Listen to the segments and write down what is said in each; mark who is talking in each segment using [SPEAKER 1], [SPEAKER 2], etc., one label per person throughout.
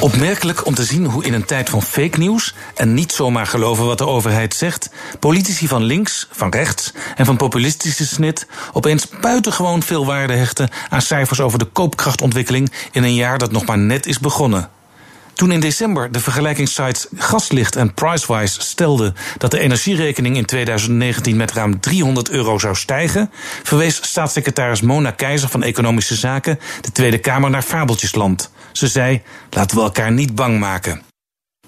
[SPEAKER 1] Opmerkelijk om te zien hoe in een tijd van fake nieuws en niet zomaar geloven wat de overheid zegt, politici van links, van rechts en van populistische snit opeens buitengewoon veel waarde hechten aan cijfers over de koopkrachtontwikkeling in een jaar dat nog maar net is begonnen. Toen in december de vergelijkingssites Gaslicht en Pricewise stelden dat de energierekening in 2019 met ruim 300 euro zou stijgen, verwees staatssecretaris Mona Keizer van Economische Zaken de Tweede Kamer naar Fabeltjesland. Ze zei: laten we elkaar niet bang maken.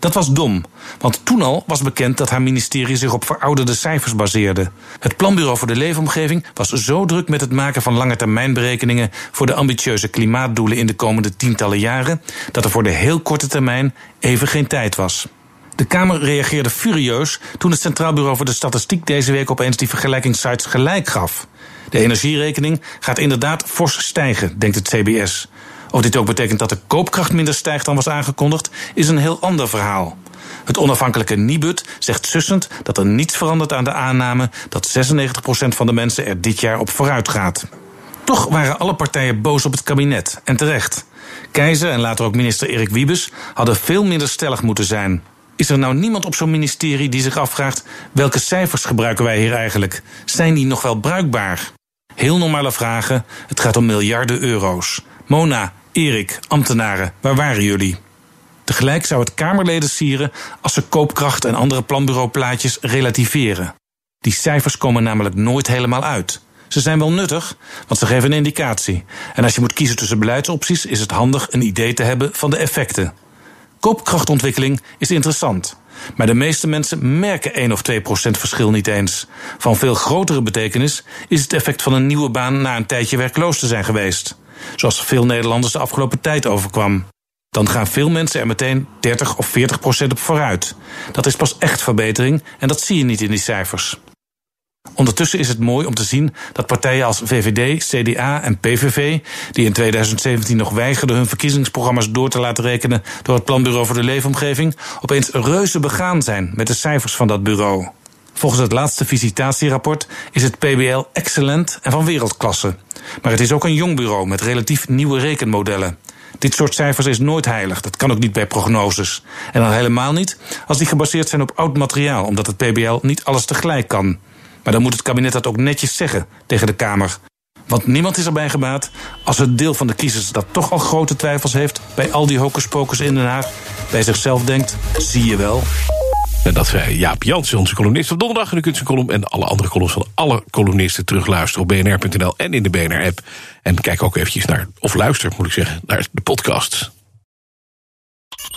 [SPEAKER 1] Dat was dom, want toen al was bekend dat haar ministerie zich op verouderde cijfers baseerde. Het Planbureau voor de Leefomgeving was zo druk met het maken van langetermijnberekeningen voor de ambitieuze klimaatdoelen in de komende tientallen jaren, dat er voor de heel korte termijn even geen tijd was. De Kamer reageerde furieus toen het Centraal Bureau voor de Statistiek deze week opeens die vergelijkingssites gelijk gaf. De energierekening gaat inderdaad fors stijgen, denkt het CBS. Of dit ook betekent dat de koopkracht minder stijgt dan was aangekondigd, is een heel ander verhaal. Het onafhankelijke Nibud zegt sussend dat er niets verandert aan de aanname dat 96% van de mensen er dit jaar op vooruit gaat. Toch waren alle partijen boos op het kabinet, en terecht. Keizer en later ook minister Erik Wiebes hadden veel minder stellig moeten zijn. Is er nou niemand op zo'n ministerie die zich afvraagt: welke cijfers gebruiken wij hier eigenlijk? Zijn die nog wel bruikbaar? Heel normale vragen, het gaat om miljarden euro's. Mona, Erik, ambtenaren, waar waren jullie? Tegelijk zou het Kamerleden sieren als ze koopkracht en andere planbureauplaatjes relativeren. Die cijfers komen namelijk nooit helemaal uit. Ze zijn wel nuttig, want ze geven een indicatie. En als je moet kiezen tussen beleidsopties, is het handig een idee te hebben van de effecten. Koopkrachtontwikkeling is interessant. Maar de meeste mensen merken 1 of 2 procent verschil niet eens. Van veel grotere betekenis is het effect van een nieuwe baan na een tijdje werkloos te zijn geweest zoals veel Nederlanders de afgelopen tijd overkwam. Dan gaan veel mensen er meteen 30 of 40 procent op vooruit. Dat is pas echt verbetering en dat zie je niet in die cijfers. Ondertussen is het mooi om te zien dat partijen als VVD, CDA en PVV, die in 2017 nog weigerden hun verkiezingsprogramma's door te laten rekenen door het Planbureau voor de Leefomgeving, opeens reuze begaan zijn met de cijfers van dat bureau. Volgens het laatste visitatierapport is het PBL excellent en van wereldklasse. Maar het is ook een jong bureau met relatief nieuwe rekenmodellen. Dit soort cijfers is nooit heilig, dat kan ook niet bij prognoses. En dan helemaal niet als die gebaseerd zijn op oud materiaal, omdat het PBL niet alles tegelijk kan. Maar dan moet het kabinet dat ook netjes zeggen tegen de Kamer. Want niemand is erbij gebaat als het deel van de kiezers dat toch al grote twijfels heeft bij al die hocuspocus in Den Haag, bij zichzelf denkt: zie je wel.
[SPEAKER 2] En dat zei Jaap Jansen, onze columnist van donderdag. En u kunt zijn column en alle andere columns van alle columnisten terugluisteren op bnr.nl en in de BNR-app. En kijk ook eventjes naar, of luister moet ik zeggen, naar de podcast.